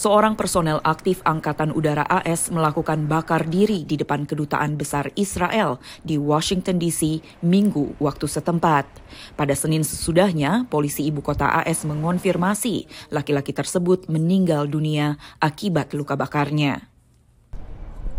seorang personel aktif Angkatan Udara AS melakukan bakar diri di depan kedutaan besar Israel di Washington DC Minggu waktu setempat. Pada Senin sesudahnya, polisi ibu kota AS mengonfirmasi laki-laki tersebut meninggal dunia akibat luka bakarnya.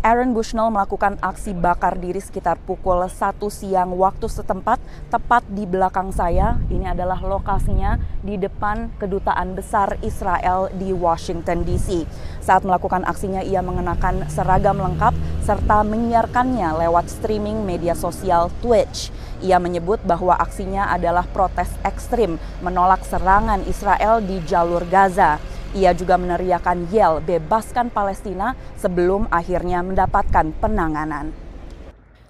Aaron Bushnell melakukan aksi bakar diri sekitar pukul 1 siang waktu setempat, tepat di belakang saya. Ini adalah lokasinya di depan kedutaan besar Israel di Washington DC. Saat melakukan aksinya, ia mengenakan seragam lengkap serta menyiarkannya lewat streaming media sosial Twitch. Ia menyebut bahwa aksinya adalah protes ekstrim menolak serangan Israel di jalur Gaza. Ia juga meneriakan yel bebaskan Palestina sebelum akhirnya mendapatkan penanganan.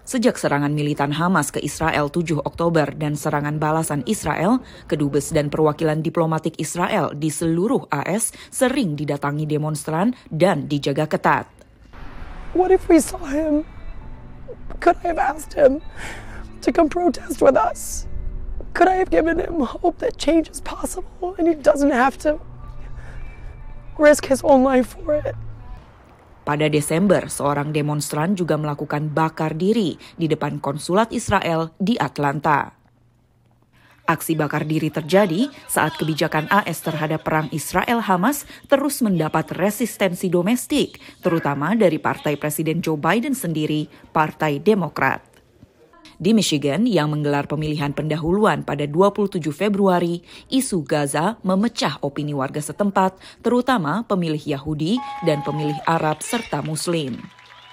Sejak serangan militan Hamas ke Israel 7 Oktober dan serangan balasan Israel, kedubes dan perwakilan diplomatik Israel di seluruh AS sering didatangi demonstran dan dijaga ketat. What if we saw him? Could I have asked him to come protest with us? Could I have given him hope that change is possible and he doesn't have to risk his own life for it. Pada Desember, seorang demonstran juga melakukan bakar diri di depan konsulat Israel di Atlanta. Aksi bakar diri terjadi saat kebijakan AS terhadap perang Israel-Hamas terus mendapat resistensi domestik, terutama dari partai Presiden Joe Biden sendiri, Partai Demokrat. Di Michigan yang menggelar pemilihan pendahuluan pada 27 Februari, isu Gaza memecah opini warga setempat, terutama pemilih Yahudi dan pemilih Arab serta Muslim.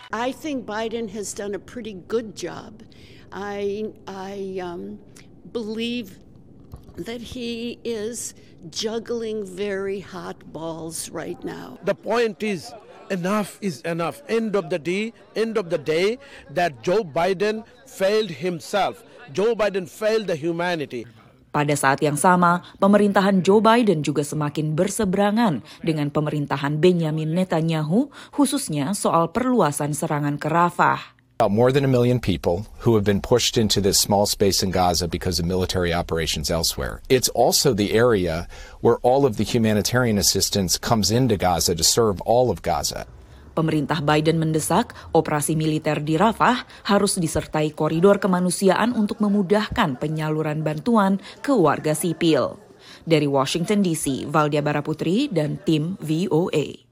I think Biden has done a pretty good job. I, I um, believe that he is juggling very hot balls right now. The point is enough is enough. End of the day, end of the day, that Joe Biden failed himself. Joe Biden failed the humanity. Pada saat yang sama, pemerintahan Joe Biden juga semakin berseberangan dengan pemerintahan Benjamin Netanyahu, khususnya soal perluasan serangan ke Rafah. About more than a million people who have been pushed into this small space in Gaza because of military operations elsewhere. It's also the area where all of the humanitarian assistance comes into Gaza to serve all of Gaza. Pemerintah Biden mendesak operasi militer di Rafah harus disertai koridor kemanusiaan untuk memudahkan penyaluran bantuan ke warga sipil. Dari Washington DC, Valdia Baraputri dan tim VOA.